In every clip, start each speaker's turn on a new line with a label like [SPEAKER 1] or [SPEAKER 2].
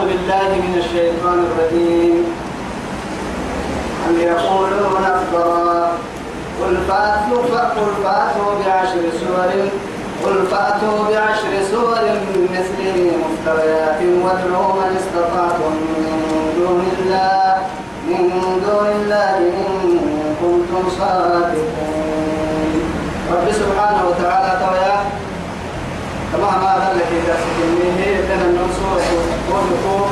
[SPEAKER 1] أعوذ بالله من الشيطان الرجيم. أم يقولون افترى قل فأتوا فقل فأتوا بعشر سور. قل فأتوا بعشر سور مثله مفتريات وادعوا من استطعتم من دون الله. من دون الله إن كنتم صادقين. رب سبحانه وتعالى تويا. كما ما قال لك إذا سكنيه لنا النصور وقوله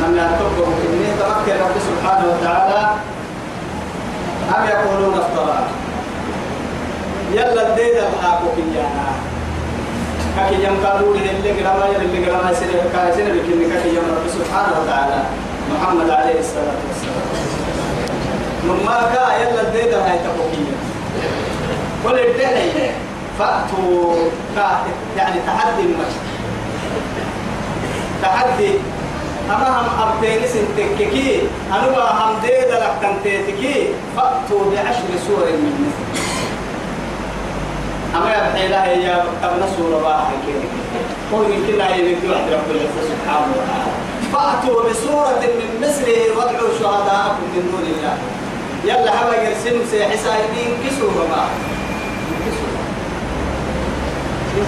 [SPEAKER 1] من لا تقوم كنيه تمكن رب سبحانه وتعالى أم يقولون افترى يلا الدين الحاكو كيانا. كاكي يم قالوا لي اللي قرما اللي قرما سنة كاي سنة بكني كاكي يم رب سبحانه وتعالى. محمد عليه الصلاة والسلام. مما كا يلا الدين الحاكو تقوكيا قل الدين فأتوا يعني تحدي المجد تحدي. أما هم أبتين سنتككي أنا هم ديد لك تنتيتكي فأتوا بعشر سور من مثل. أما يبحي لها يا أبن سورة باحة كده. قل من كلا يبدو واحد رب العزة سبحانه وتعالى. فأتوا بسورة من مثله وادعوا شهداءكم من دون الله. يلا هبا يرسم سيحسا يدين كسورة باحة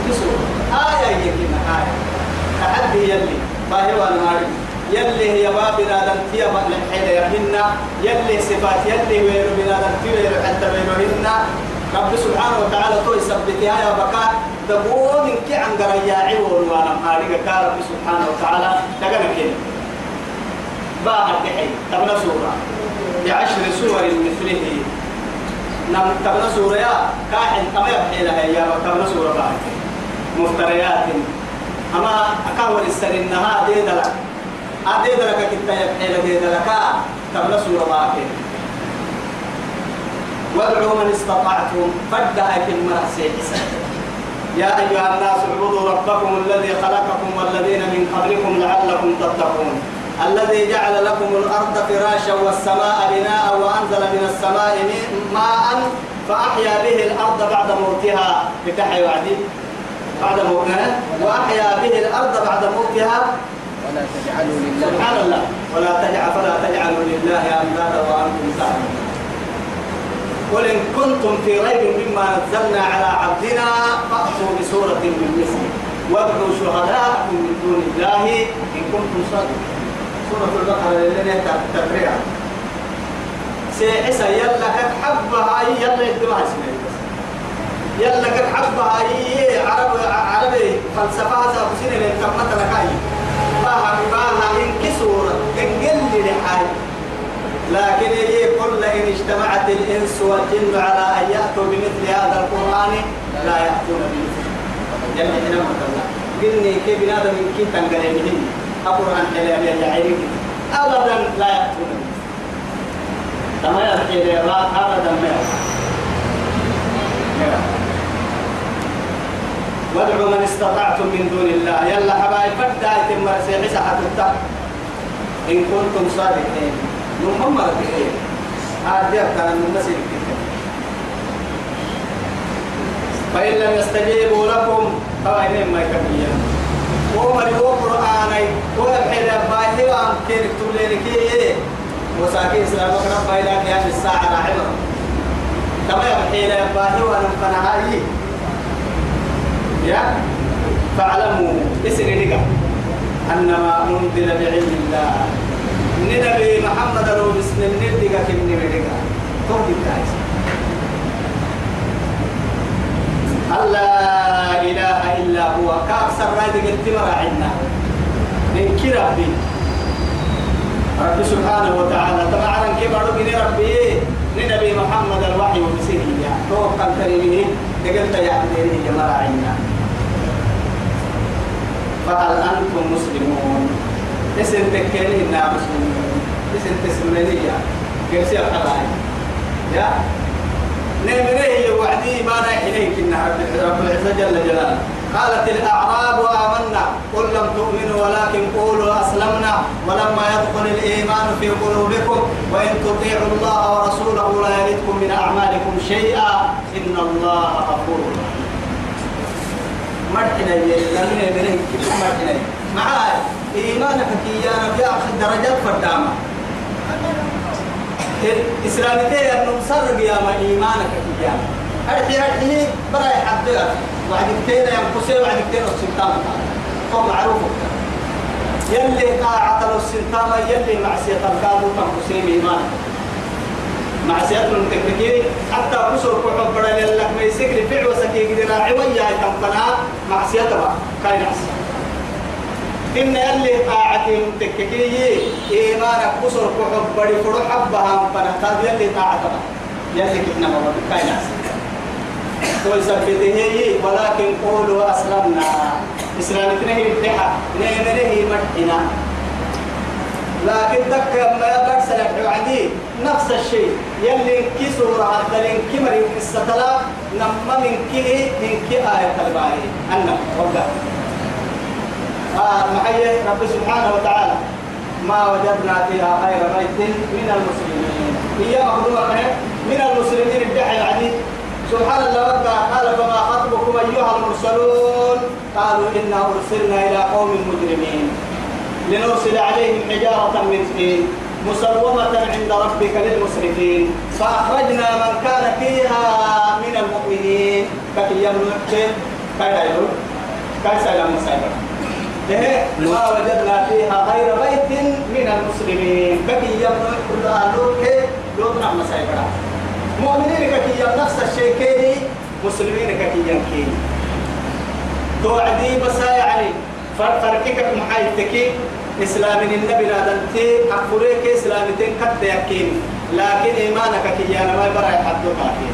[SPEAKER 1] كسورة آية يكينا آية. تحدي يلي باهي وأنا يلي هي باب بنادم تيا لحين يهن يلي صفات يلي ويرو بنادم تيا حتى ويروهن رب سبحانه وتعالى تو يثبتها يا بكاء تقول من كي عن قرياعي وأنا ماري قال رب سبحانه وتعالى. تقنا كده باه الدحي تبنا سورة. بعشر سور مثله. نم تبنا سورة يا أما يبحي لها يا تبنا سورة باه مفتريات. أما أكاول السنة دي دلك أدي دلك كتا يبحي لدي دلك تبنا سورة باه وادعوا من استطعتم. فدها كلمة سيحسن يا أيها الناس اعبدوا ربكم الذي خلقكم والذين من قبلكم لعلكم تتقون. الذي جعل لكم الأرض فراشا والسماء بناء وأنزل من السماء ماء فأحيا به الأرض بعد موتها. بتحيا وعدي. بعد موتها وأحيا به الأرض بعد موتها.
[SPEAKER 2] ولا تجعلوا لله.
[SPEAKER 1] سبحان الله. ولا تجعل فلا تجعلوا لله أندادا وأنتم تعلمون. قل إن كنتم في ريب مما نزلنا على عبدنا فأتوا بسورة من مثله وادعوا شهداءكم من دون الله إن كنتم صادقين. سورة البقرة اللي هي تفريع سيحسا يلا كك حبها أي يلا يدمع اسمه. يلا كك حبها أي عرب عربي فلسفة سابسين اللي كمت لك أي باها باها إن كسورة إن قل لحاجة لكن يجي كل إن اجتمعت الإنس والجن على أن يأتوا بمثل هذا القرآن لا يأتون بمثله جل حين مثلا قلني كيف بنادم من كي تنقل بهم القرآن حلال يجعلك أبدا لا يأتون بمثله كما يأتي أبدا ما وادعوا من استطعتم من دون الله. يلا حبايب فدا يتم رسيحي سحة إن كنتم صادقين. نمم مرتين؟ هذا كان المسير فإن لم يستجيبوا لكم فأين ما يكفيا ومن هو قرآني. الحين باهي وام كين اكتب لي لكي وساكين سلامك رب إلى قيام الساعة راحمة كما يبحي لي باهي وأنا فنهاي يا فاعلموا اسري لك أنما أنزل بعلم الله. نبي محمد رو بسم الندقة كم نبدقة توقي التعيس لا إله إلا هو. كأكثر رايدك التمر عنا. من كي ربي. رب سبحانه وتعالى. طبعا كيف ربي؟ ربي لنبي محمد الوحي وبسيره توقع كريمه. تقلت يا عبدين جمال عنا. فهل أنتم مسلمون اسم تكيني إنها مسلمون؟ اسم تسمينية كيف الحلاي يا؟ نمره وعدي ما رايح إليك إن رب العزة جل جلاله. قالت الأعراب آمنا قل لم تؤمنوا ولكن قولوا أسلمنا. ولما يدخل الإيمان في قلوبكم وإن تطيعوا الله ورسوله لا يلدكم من أعمالكم شيئا. إن الله غفور رحيم. مرحنا لأنه مرحنا معاي إيمانك كيانا في آخر درجات فردامة إسلامتي أنه سر قيامة إيمانك كيانا أرحي أرحي برا يحدث وعد كتير ينقصي وعد كتير السلطان. هو معروف. يلي طاعة السلطان يلي معصية الكابو تنقصي إيمانك معصية المتكتين حتى كسر كحب بدل لك ما يسكر فعل وسكي قدر عوية تنقنا معصية تبع كاين إن اللي طاعتي متككي إيمانك كسر كحب بدل فرو حبها فنحتاج يلي طاعتها يلي كتنا ما كاين عصية ويثبته ولكن قولوا أسلمنا. إسلام تنهي الدحى نيمنه مدحنا. لكن دك ما يبقى سلك عدي نفس الشيء. يلي كي سورة عدل كي مريم الستلا نما من كي من كي آية الباري. أنا وقع آه محيي رب سبحانه وتعالى. ما وجدنا فيها خير بيت من المسلمين. هي مخدومة من المسلمين الدحى يعني سبحان الله وقع. قال فما خطبكم أيها المرسلون؟ قالوا إنا أرسلنا إلى قوم مجرمين. لنرسل عليهم حجارة من طين مسومة عند ربك للمسرفين. فأخرجنا من كان فيها من المؤمنين. كي يملك كي يقول كي سلام مسايبا ما وجدنا فيها غير بيت من المسلمين. كي يملك كل أهلوك لوبنا مسايبا مؤمنين كي نفس الشيء كي مسلمين كي يمكي توعدي بس يعني فرقك محايتك إسلام النبي لا دنتي أكفريك إسلامتين قد يكين. لكن إيمانك كي أنا ما يبرع يحدوك عليه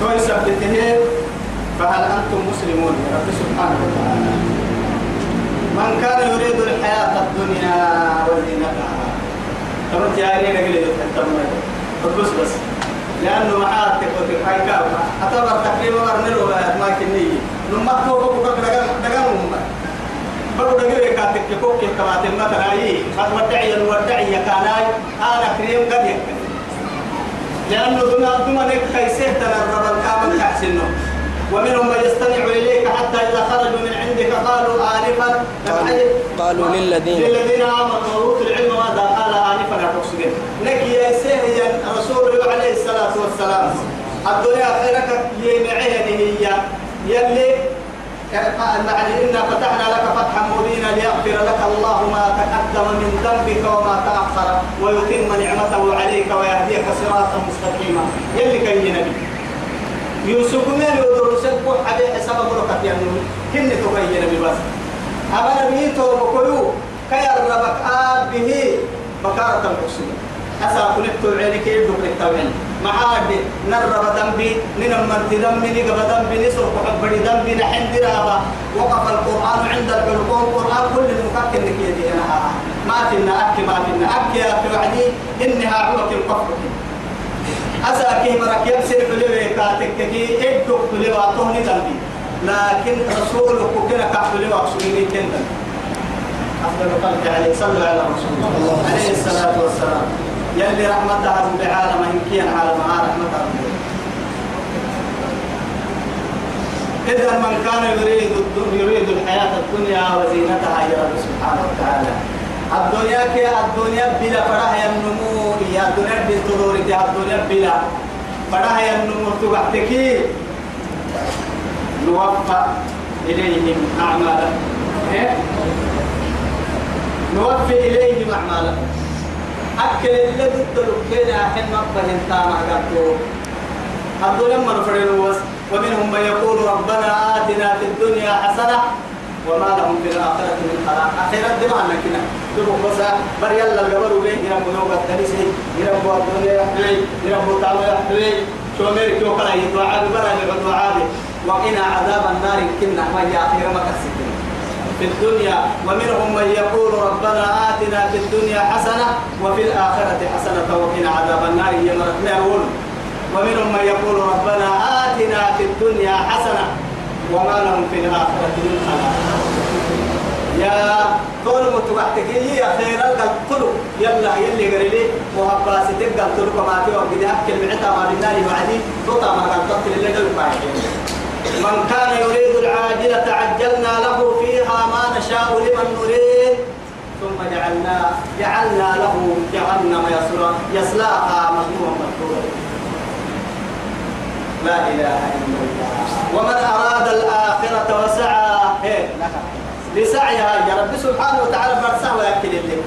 [SPEAKER 1] كويس أبدته فهل أنتم مسلمون رب سبحانه وتعالى؟ من كان يريد الحياة الدنيا وزينتها طبعا جاري نقل يتحتم بس بس لأنه معاه تكوت هاي كاب أتبر تقريبا ورنلو ما كني هو بقول لك دعان دعان هم بقول لك كاتك كوك كمات مثلا أي قد ودعي الودعي كاناي. أنا كريم قد يكن لأنه دون دون نك خيسه ترى الرب الكامل تحسنه ومنهم من يستمع إليك حتى إذا خرجوا من عندك قالوا آنفا.
[SPEAKER 2] قالوا للذين
[SPEAKER 1] للذين آمنوا وأوتوا العلم ماذا قال آنفا أتقصدين نكي يا سيدي الرسول عليه الصلاة والسلام. الدنيا خيرك يمعيه هي. يلي يعني إنا فتحنا لك فتحا مبينا ليغفر لك الله ما تقدم من ذنبك وما تأخر ويتم نعمته عليك ويهديك صراطا مستقيما. يلي كان نبي. يوسف من يدرس الكل حبيب حساب بركة يعني. كن تبين نبي بس. أما نبي كي الربك آب به بكارة المقصود أسا كنت عينك يدك للتوين معاد نرب ذنبي ننمرت ذنبي نقب ذنبي نسر حبري ذنبي نحن درابة وقف القرآن عند الحلقون القرآن كل المكاكل لك يدي أنا. ما فينا أكي ما فينا أكي يا أخي وعدي إنها عمك القفر أساكي مرك يبسر حلوة كاتك كي إدك حلوة أطهني ذنبي. لكن رسولك كنا كحلوه أقصدني كنت أفضل خلق عليه. صلوا على رسول الله عليه الصلاة والسلام. يلي رحمتها رب العالم إن كان على ما رحمتها رب إذا من كان يريد يريد الحياة الدنيا وزينتها يا رب سبحانه وتعالى. الدنيا كي الدنيا بلا فرح النمو يا الدنيا بالتدور يا الدنيا بلا فرح النمو تبعتك نوفى إليهم أعمالهم نوفي إليهم أعمالهم أكل اللي ضد لكينا حين مقبل انتام أقاتلو هذول لما نفرين وس ومنهم من يقول ربنا آتنا في الدنيا حسنة وما لهم في الآخرة من خلاق. أخيرا دمعنا كنا تبقى بس بر يلا القبر وبين يرمو نوم التنسي يرمو الدنيا يحتوي يرمو تعالى يحتوي شو ميرك يو كلا يدعى ببرا يدعى وقنا عذاب النار كنا ما يا أخيرا ما كسبنا. في الدنيا ومنهم من يقول ربنا آتنا في الدنيا حسنة وفي الآخرة حسنة وقنا عذاب النار. أول ومنهم من يقول ربنا آتنا في الدنيا حسنة وما لهم في الآخرة من خلاق. يا طول متوحتك يا خير القلب يلا يلي قريلي وهباستك تلك ما تيوم. بدي أكل بعتا ما بالنار وعدي توتا ما كان تقتل اللي دل من كان يريد العاجلة عجلنا له فيها ما نشاء لمن نريد. ثم جعلنا جعلنا له جهنم يصلاها مذموما مدحورا لا إله إلا الله. ومن أراد الآخرة وسعى إيه لسعيها يا رب سبحانه وتعالى فرسه ويأكل اللي.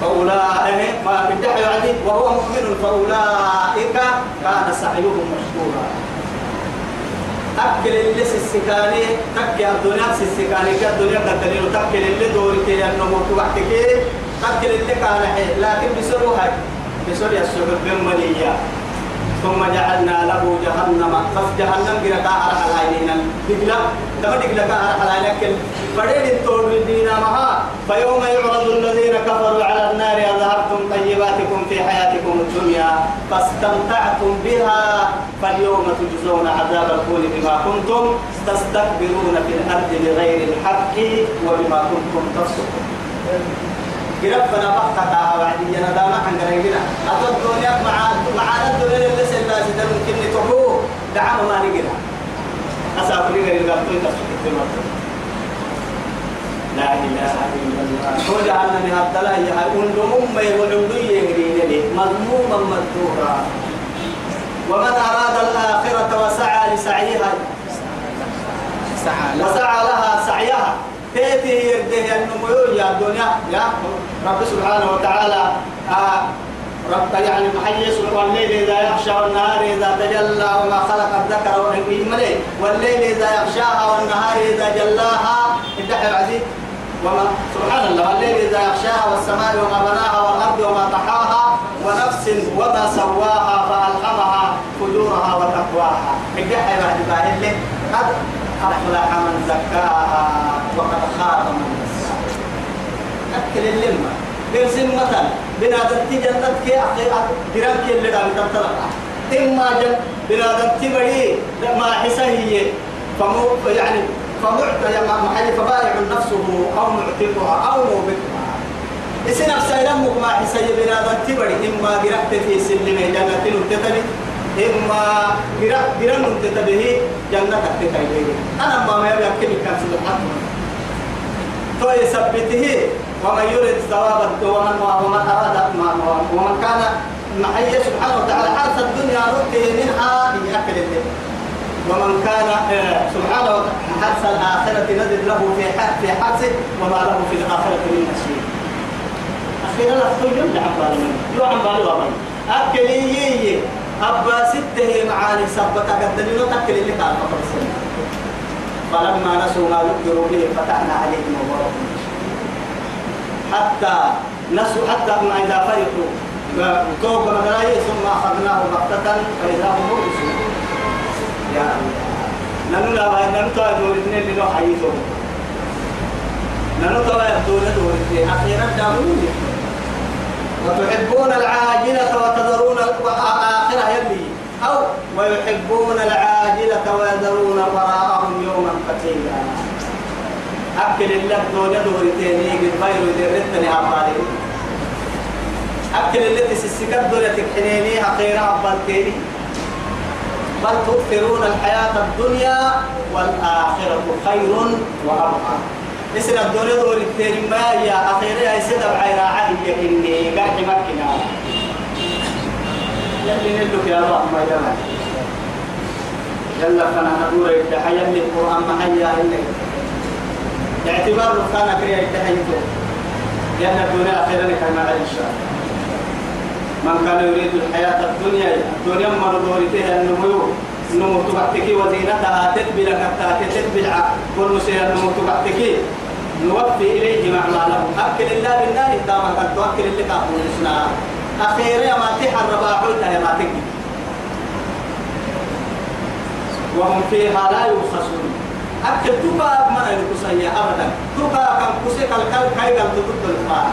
[SPEAKER 1] فأولئك ما بدح يعني وهو مؤمن فأولئك كان سعيهم مشكورا. أكل اللي السكاني تكي الدنيا السكاني كالدنيا كالدنيا تكل اللي دورتي أنه موت وقتك تكل اللي كان حي لكن بسروها بسر السحب بملية ثم جعلنا له جهنم. فف جهنم جرى كهر حلالين دقلا تما دقلا كهر حلالين بدين التور الدين مها. فيوم يعرض الذين كفروا على النار أذهبتم طيباتكم في حياتكم الدنيا فاستمتعتم بها. فاليوم تجزون عذاب الهون بما كنتم تستكبرون في الأرض بغير الحق وبما كنتم تفسقون. قربنا بقتا وعدي أنا دام عن قريبنا أتو الدنيا مع مع الدنيا اللي سلا سيدا ممكن تقول دعم ما نقرا أسافر الغطوين تفسك لا إله إلا الله. هو جعلنا من يا أقول لهم ما يهرين لي مذموما مذكورا ومن أراد الآخرة وسعى لسعيها
[SPEAKER 2] سعى
[SPEAKER 1] وسعى لها سعيها. تأتي يرده النمو يا الدنيا يا رب سبحانه وتعالى آه رب يعني محيي سبحانه والليل إذا يغشى والنهار إذا تجلى وما خلق الذكر والأنثى. والليل إذا يغشاها والنهار إذا جلاها. الدحر عزيز. وما سبحان الله والليل إذا يغشاها والسماء وما بناها والأرض وما طحاها ونفس وما سواها فألهمها فجورها وتقواها. الدحر بعد باهل قد أفلح من زكاها وقد خاب من أكل اللمة قرسم مثلا بنادم جنة كي أخي جرام كي اللي دام تطلع إما جن بنادم تبري ما حسهي فمو يعني فمعت يا محل فبارع نفسه أو معتقها أو موبقها. إسنا لمك ما حسهي بنادم تبري إما قرأت في سلمه جنة تتبي إما قرأ قرأ تتبه جنة تتبه أنا ما ما يبقى كم كان سبحانه تو يثبته ومن يريد ثواب ومن ومن اراد ومن كان محي سبحانه وتعالى حرث الدنيا نؤته منها بأكل الليل. ومن كان سبحانه وتعالى حرث الآخرة نزد له في في حرثه وما له في الآخرة من نصيب. أخيرا أخذ يمنع عن بالي. يو عن بالي ومن أكل يي أبا ستة معاني سبتا قدني تأكل اللي السنة فلما نسوا ما ذكروا به فتحنا عليهم أبوابهم. حتى نسوا حتى ما إذا فرحوا توب مدراي ثم أخذناه بغتة فإذا هم مبلسون. يا الله. نحن لا بد نحن تو دور اثنين اللي لو حيثوا نحن تو دور دور اثنين أخيرا دامون وتحبون العاجلة وتذرون الآخرة يلي. أو ويحبون العاجلة ويذرون وراءهم يوما فتيلا. أكل الله دون دورتين يجد غير درتني أبالي أكل التي سسكت دولة حنيني حقيرة أبالتيني بل تؤثرون الحياة الدنيا والآخرة خير وأبقى. اسم الدنيا دورتين ما يا أخيرا يسد بعيرا عهي إني قاعد مكنا. يلي ندك يا الله ما يدمع يلا فانا نقول التحية من القرآن محيا إنك اعتبار كان كريا التحية لأن الدنيا أخيرا كما إن شاء من كان يريد الحياة الدنيا الدنيا مرضورتها النمو النمو تبعتكي وزينتها تتبل كتا تتبل كل شيء النمو تبعتكي نوفي إليهم أعمالهم أكل الله بالنار داما قد تؤكل اللي كافون الإسلام. أخيرا ما تحر رباحولتها يا ما تكي. وهم فيها لا يبخسون. أكل تبا ما يلقصي أبدا تبا كم كسي كالكال كاي قال تدد الفاح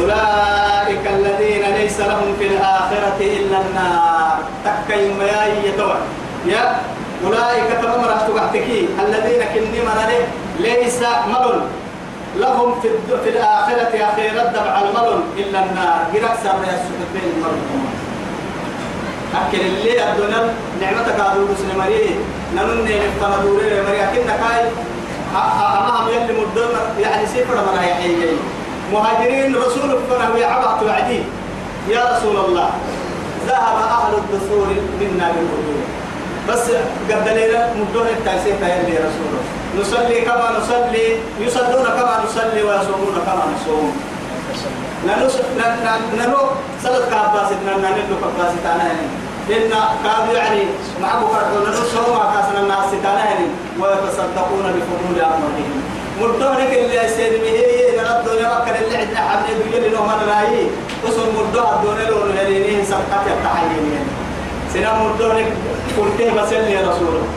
[SPEAKER 1] أولئك الذين ليس لهم في الآخرة إلا النار تكي ما يتوى يا أولئك رأتك الذين كني من ليس ملل لهم في في الآخرة أخيرا دمع الملل إلا النار سر يسوع بين المرء أكل اللي الدنيا نعمتك هذا مسلم مري ننن نفتنا دوري مري أكن كاي أمام يلي مدن يعني سفر من هي حي مهاجرين رسول فنا ويعبط وعدي. يا رسول الله ذهب أهل الدثور منا بس قد لنا مدن التأسيس يا رسول الله. نصلي كما نصلي يصلون كما نصلي ويصومون كما نصوم. سلط كاباس نانو نانو كاباس تانا يعني. إن كانوا يعني معه فرحوا نانو سوما كاسنا الناس تانا يعني ويتصدقون بفضول أموالهم مردونك اللي يسير به نرد الدنيا وكر اللي عندنا حبل يقول لنا من راي وصل مردوها الدنيا لون هلينين سبقات التحيين سنا مردونك قلته بس اللي يا رسول الله.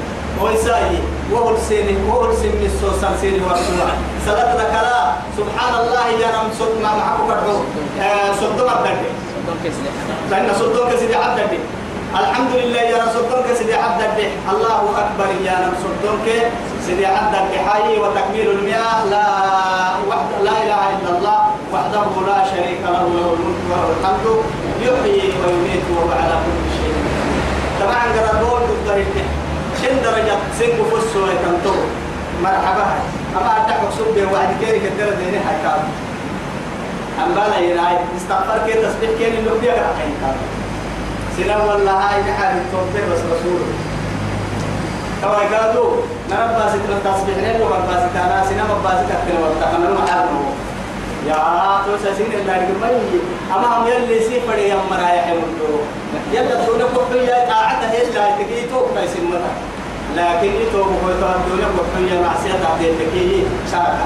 [SPEAKER 1] ويساي وهو السيني وهو السيني السوسان سيني ورسولا صلاة ذكرى سبحان الله يا نم ما معك كرهو صدق عبدك لأن صدق سيدي عبدك الحمد لله يا صدق سيدي عبدك الله أكبر يا صدق سيدي عبدك حي وتكميل المئة. لا وحد لا إله إلا الله وحده لا شريك له له الملك وله الحمد. يحيي ويميت وهو على كل شيء طبعا قرأت الطريق شن درجة؟ سنك فسوا يتنطو مرحبا. أما أدعك سبه وعد كيري كتير ديني حكام أم بالا يراي. استغفر كي تسبيح كي اللي كحين سنا والله هاي نحن التوبة بس رسول. كما قالوا نرى باسط التسبيح نلو من باسط أنا سنا مباسط أكتنا واتقنا المحارم يا تو سسين الله يقول أما هم يلي سي فري يا مرايا حمدو يلا دونا كوكيا قاعدة هي لا تكيتو كيس متا لكن يتو كوكيا دونا كوكيا معصية تعدي تكيه شارع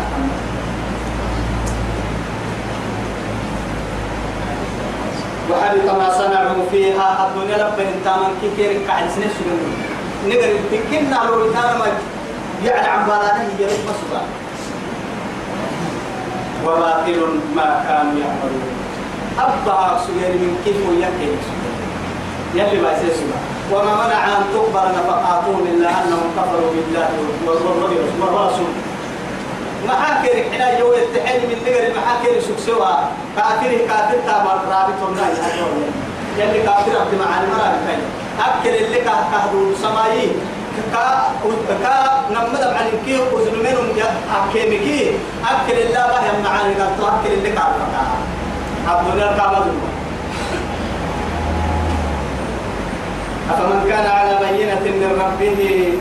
[SPEAKER 1] فيها الدنيا لبن انتامن كيكير قاعد سنة سنة نقر تكنا لو ما يعني عن بالانة يرد مصبا وباطل ما كانوا يعملون. أبها سجير من كيف ويكي يلي ما يسيسوا وما منع أن تقبل نفقاتهم إلا أنهم كفروا بالله والرسول. محاكر حنا جو التحل من نجر محاكر سكسوا كافر كافر تامر رابط الله يلي كافر عبد معاني مرابط أكل اللي كهدو سمايي. كا كا نمد عن كي وزلمين أكيمكي أكل الله بها معاني قال أكل اللي كافر عبدنا الكعبة أفمن كان على بينة من ربه.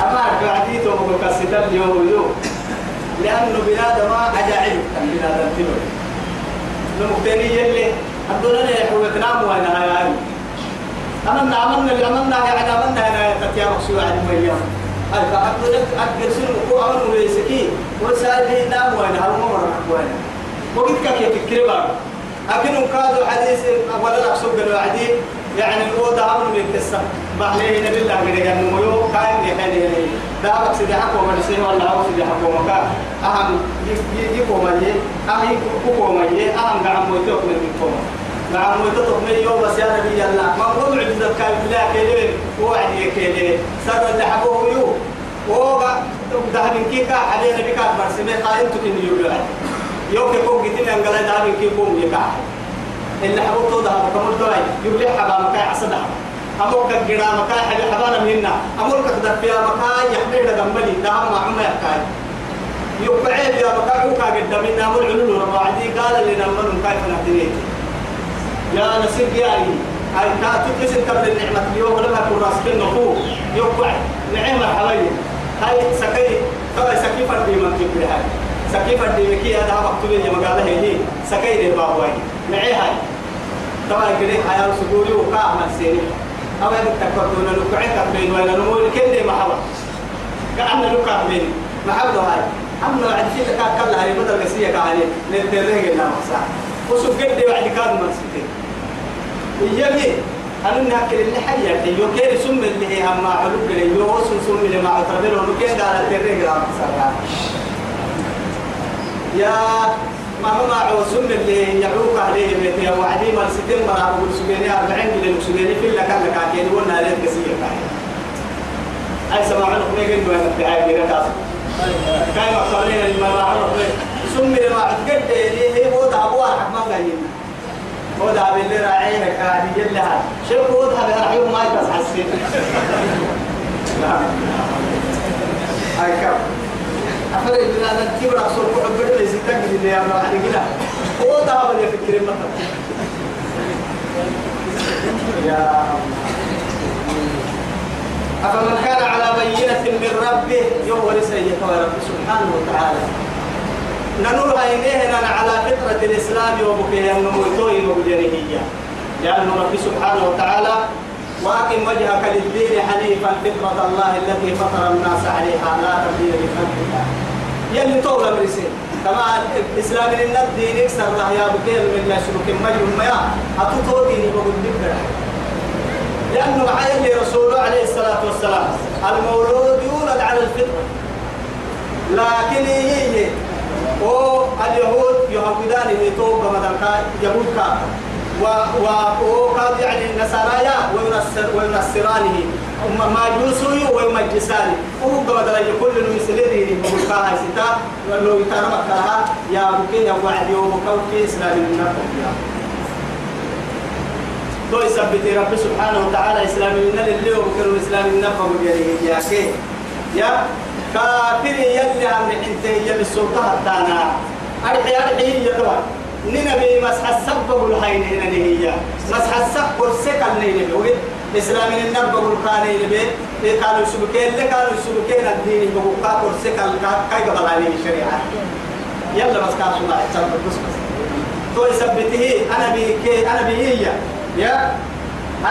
[SPEAKER 1] أما بعديت ومكسدا اليوم يوم لأنه بلاد ما أجاعب بلاد التلو نمكتني يلي الدنيا يحوي تنام وين هاي أمنا أمنا اللي أمنا يعني أمنا أنا تتيا مقصود عن مريم أي لك أقدر سنو كو أمن ويسكي وسائل نام وين هاي مرة وين وقت كيف تكربا لكن كادوا حديث ولا لا سوق الوعدي يعني ده عمل من القصة. بعليه نبي الله من جنة ميو. كائن يحيي لي ده بس سيدي حكوا من سيد ولا هو سيدي حكوا مكا أهم يكوا مجيء أهم يكوا مجيء أهم قام ميتوك من الكوم قام ميتوك من يوم بس يا نبي الله. ما هو معجزة كان لا كلين وعد يكلين سر اللي حكوا يو ده من كيكا عليه نبي كان برسمه قائم تكني يقول يوم يكون قتيل أنقل ده من كيكم يكع اللي حبوته ده كمل دواي يقول حبا مكاي عصدا أمورك الجرا مكاي حبي حبانا منا أمورك تدفيا مكاي يحمل دمبلي. ده ما عم يحكاي يقعد يا مكاي وكا قد منا أمور علول ربعدي قال لنا من كيف نهتني يا نسيب يعني. هاي تاتو كسر قبل النعمة. اليوم لما يكون راسك النفو يقعد نعمة حبايب هاي سكي. كما سكي فردي من تبري هاي. سكيف الديمكي هذا مكتوب يا مقالة هي سكيد البابوي معي هاي. طبعا كده حياة سجولي وقاع من سيري. أو هذا تكبرون لكعك بين وين؟ نمول كده محبة. كأن لكع بين. محبة هاي. أما بعد شيء كان كلا هاي بدل قصية كهاني نتريه لنا مسا وسجل دي بعد كان من يجي. أنا نأكل اللي حيا يو كير سم اللي هي هم معلوم كده يو سم سم اللي مع تربيل ونكين على التريه لنا مسا يا ما هو مع وسم اللي يعوق عليه بيتي. وعدي ما ستين مرة أقول سبيني أربعين اللي سبيني. في اللي كان لك عكين ونا لين كسير كاي أي سماع عنك ما يجي دوين الدعاء بيرا تاس كاي مقرين المراحل سمي لما عتقد لي هي بوضع أبوها حكما قايين بوضع باللي راعيها قاعد يجي لها شوف بوضع بهرحيهم ما يبس حسين هاي كم؟ أفرق من هذا التيم رأسه كعبر لي ستة اللي يا بعد كده بوضع بلي فكر مثلا. يا أفمن كان على بينة من ربه يهو لسيئة رب سبحانه وتعالى. ننور عينيه على فطرة الإسلام وبكيه النموتوي وبجريهية لأن رب سبحانه وتعالى وأقم وجهك للدين حنيفا فطرة الله التي فطر الناس عليها لا تبديل لخلق الله يلي طول مرسين كما الإسلام لنا الدين يكسر الله يا بكير من لا شرك مجر ما أتوتو ديني بقول لك لأنه معايا رسوله عليه الصلاة والسلام. المولود يولد على الفطرة. لكن هي. واليهود يهودان يتوب مثلا يهود كافر و وقد يعني نصارايا وينصر وينصرانه ما يوسوي ويمجساني وهو كما دلا كل المسلمين يقول كاها ستا ولو يترمى كاها يا بكي يا وعد يوم كوكي اسلام النبي تو يثبت رب سبحانه وتعالى اسلام لنا اللي وبكر اسلام النبي بيجي يا كي يا كافر يلي عم انت يلي السلطة الثانية ارحي ارحي يا دوار ننبي مسح السبب الحين هنا هي. مسح السبب السكن نينبي وقت إسلام النبي بقول كان ينبي إيه كانوا يسبكين؟ اللي كانوا يسبكين الدين؟ بقول كاكور سكن كاي قبل عليه الشريعة. يلا بس كان الله. يتسبب بس بس. تو يثبته. أنا بي أنا بي يا؟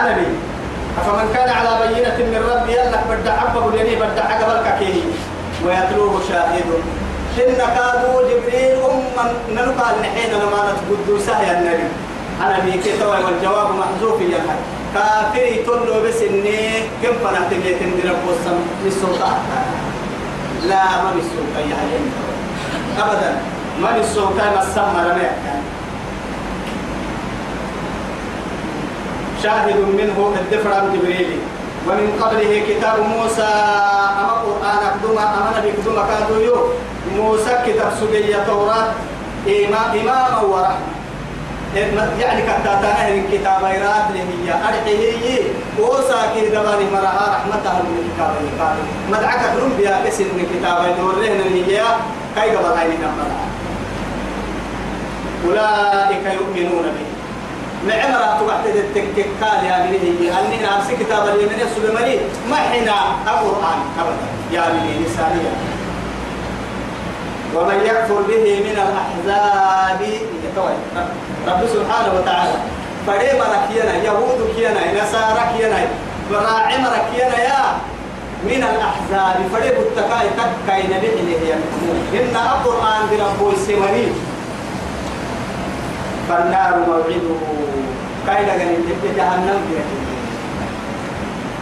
[SPEAKER 1] أنا بي. فمن كان على بينة من ربي يلا بدع عبه اليمين بدع قبل كاكيه ويتلوه شاهد. إن كادوا جبريل أم نلقى النحين لما نتقدوا سهيا النبي. أنا توي والجواب محذوف يا حي كافري تلو بس إني كم فنحت بيت من رب والسم للسلطان لا ما بالسلطان يا حي أبدا. ما بالسلطان السمى رميك. شاهد منه الدفر جبريل. ومن قبله كتاب موسى أما قرآن أقدم أما نبي قدم كادو موسى كتاب سجية توراة إمام إماما ورحمة. يعني كتاتنا من كتاب إيراد لهي. أرحيه وسا كي دباني مرها رحمتها من كتاب الكتاب مدعك ترم بها كسر من كتاب دورهن هي كي قبل عيني أولئك يؤمنون به. معمرة تبعت التككال يا بني أني نفس كتاب اليمين السلماني ما حنا القرآن أبدا يا بني نسانية ومن يكفر به من الأحزاب رب سبحانه وتعالى. فريم ركينا يهود كينا نصارى كينا براعم ركينا يا من الأحزاب. فريم التكاي تكاي نبي إليه إن القرآن بربو السماني فالنار موعده. كايدا غني تبقى جهنم كده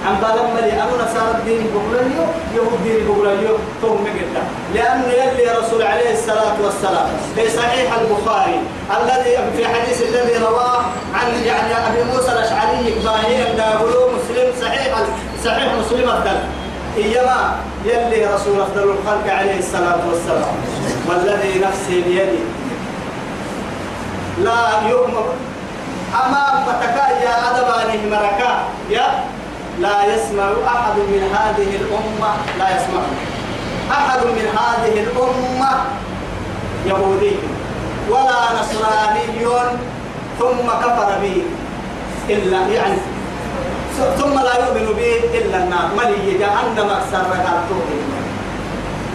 [SPEAKER 1] عم بالهم ملي أنا نصارى الدين بقول يو يهود الدين بقول يو توم مجدا لأن يلي رسول عليه الصلاة والسلام في صحيح البخاري الذي في حديث الذي رواه عن يعني أبي موسى الأشعري باهيا دابلو مسلم صحيح صحيح مسلم أفضل إيما يلي رسول أفضل الخلق عليه الصلاة والسلام. والذي نفسي بيده لا يؤمر أما فتكا يا أدبانه مركا يا لا يسمع أحد من هذه الأمة لا يسمع. أحد من هذه الأمة يهودي ولا نصراني ثم كفر به إلا يعني ثم لا يؤمن به إلا النار. ملي جهنم أكثر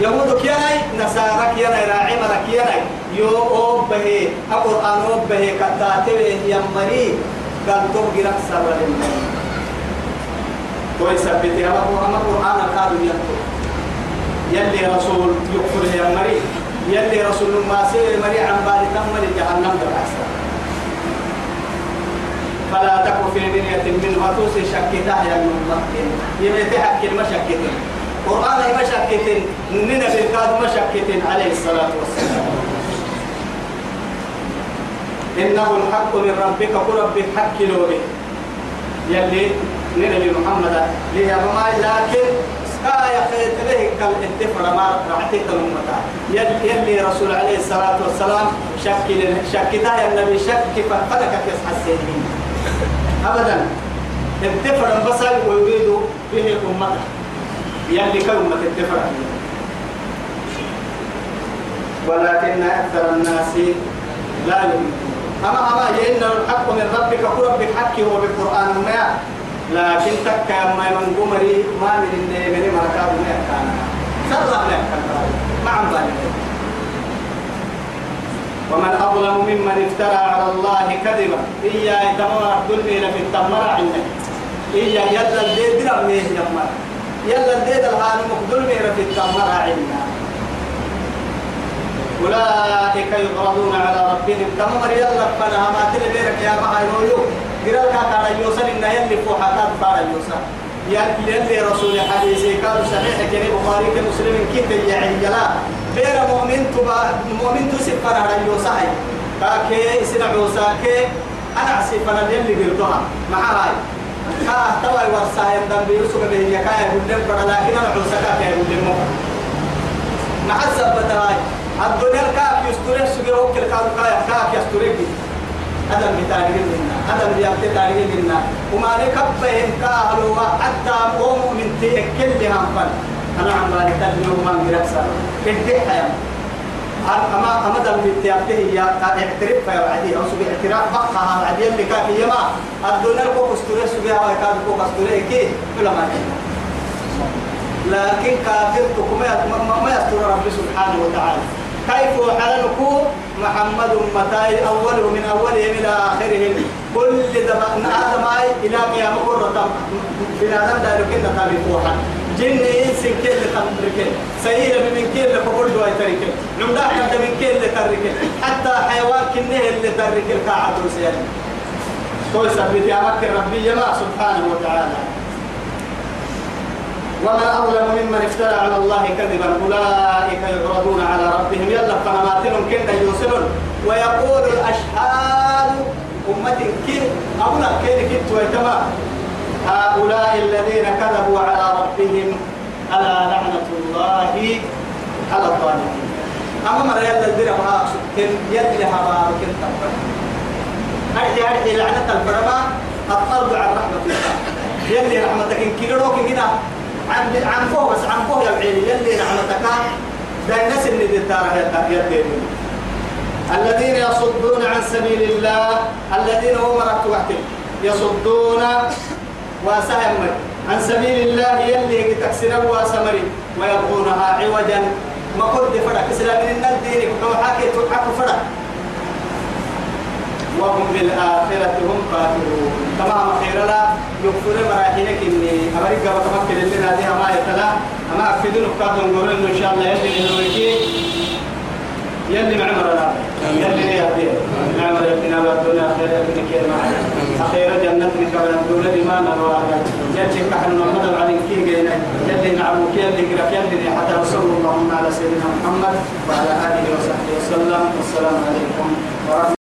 [SPEAKER 1] رقالته يهود كياناي نصارى كياناي راعي مرا كياناي. يو أوب به القرآن أوب به كتاتي يمري قال تو غيرك سبب كويس ثبت يا أبو أما القرآن قالوا يكتب يلي رسول يكفر يمري. يلي رسول ما سير مري عن بالي تمري جهنم بالعسل فلا تكن في بنية منه توسي شكتها يا من يبي تحكي المشكتين. قرآن مشكتين ننا بالكاد مشكتين عليه الصلاة والسلام. إنه الحق من ربك كرب حق لوبي يلي نبي محمد ليه ما لكن كايا خيط له كل اتفر ما رعتي تلمتا يلي رسول عليه الصلاة والسلام شك شك يا النبي شك فقدك كيس حسينين أبدا. اتفر بصل ويريد به أمته يلي كلمة اتفر ولكن أكثر الناس لا يؤمنون. أما أما إن الحق من ربك ربك حكي هو بالقرآن ما. لكن تكا ما من قمري ما من من مركاب ما كان سرع ما كان ما عم ومن أظلم ممن افترى على الله كذبا. إيا يتمر الدنيا في التمر عندك. إيا يلا الديد رميه يمر يلا الديد الهان مقدل في التمر عندنا أولئك يغرضون على ربهم تمر. يلا فنها ما تلبيرك يا معي قرال كان يوصل إن يلي فوحات فار يوصل يلي رسول حديثي قال صحيح. كني بخاري كمسلم كيف يعني جلا بير مؤمن تبا مؤمن تسفر على يوصل كاكي سنع أنا عسيف أنا يلي قلتها. مع هاي. كا توا ورسا يندم بيوسف به يكاي بدم فر لكن أنا عوسكا كاي بدم مع الزبط هاي الدنيا الكاف يستوري سجى وكل كاف كاف يستوري هذا بتاريخ منا هذا بيابت تاريخ منا وما نكبه كاهلوا حتى قوم من تأكل لهم فن أنا عم بالي تلمي وما نجرسا كده حياة أما أما دم بتيابته يا اعترف في بعدي. أو سبي اعتراف بقى بعدي اللي كان في يما الدنيا كوك أستوري سبي هوا كان كوك أستوري. كي؟ ولا ما لكن كافر ما ما يستر رب سبحانه وتعالى. كيف حللكم محمد متى أوله من أوله إلى آخره كل دم آدم إلى قيام قرة. بن آدم ذلك إن تابعوها جن إنس كل تمرك سيئة من كل فقول دواء ترك نمدح حتى من كل ترك حتى حيوان كنة اللي ترك القاعد وسيان تو سبت يا مكة ربي جماع سبحانه وتعالى. ومن أظلم ممن افترى على الله كذبا أولئك يعرضون على ربهم. يلا فنماتهم كنا يوصلون. ويقول الأشهاد أمة كن أولا كن كنت ويتما هؤلاء الذين كذبوا على ربهم ألا لعنة الله على الظالمين. أما مرة يلا الدرع ما كن يد لها بارك التنفر أرجع أرجع لعنة الفرما الطرد عن رحمة الله. يلي رحمتك إن كيلوك كده عن عن فوق بس عن فوق يا بعيد. يلي نعمتك ده الناس اللي دتارها يا الذين يصدون عن سبيل الله الذين هم وحدهم يصدون وسهم عن سبيل الله يلي تكسر وسمري ويبغونها عوجا. ما قد فرق إسلام من الدين وحكي تحكي فرق وهم بالآخرة هم كافرون تمام خير لا. يغفر مراحينك إني أمريكا وتمكن لنا دي ما يتلا. أما أكدون فقط نقول إنه إن شاء الله يلي نلوكي يلي معمر لا. يلي يهدي معمر يبنينا والدنيا خير كير معنا أخير جنة قبل الدولة إيمانا وعلا يلي كحن محمد علي كي جينا يلي نعبوك يلي قرأ. يلي حتى وصلى اللهم على سيدنا محمد وعلى آله وصحبه وسلم. والسلام عليكم ورحمة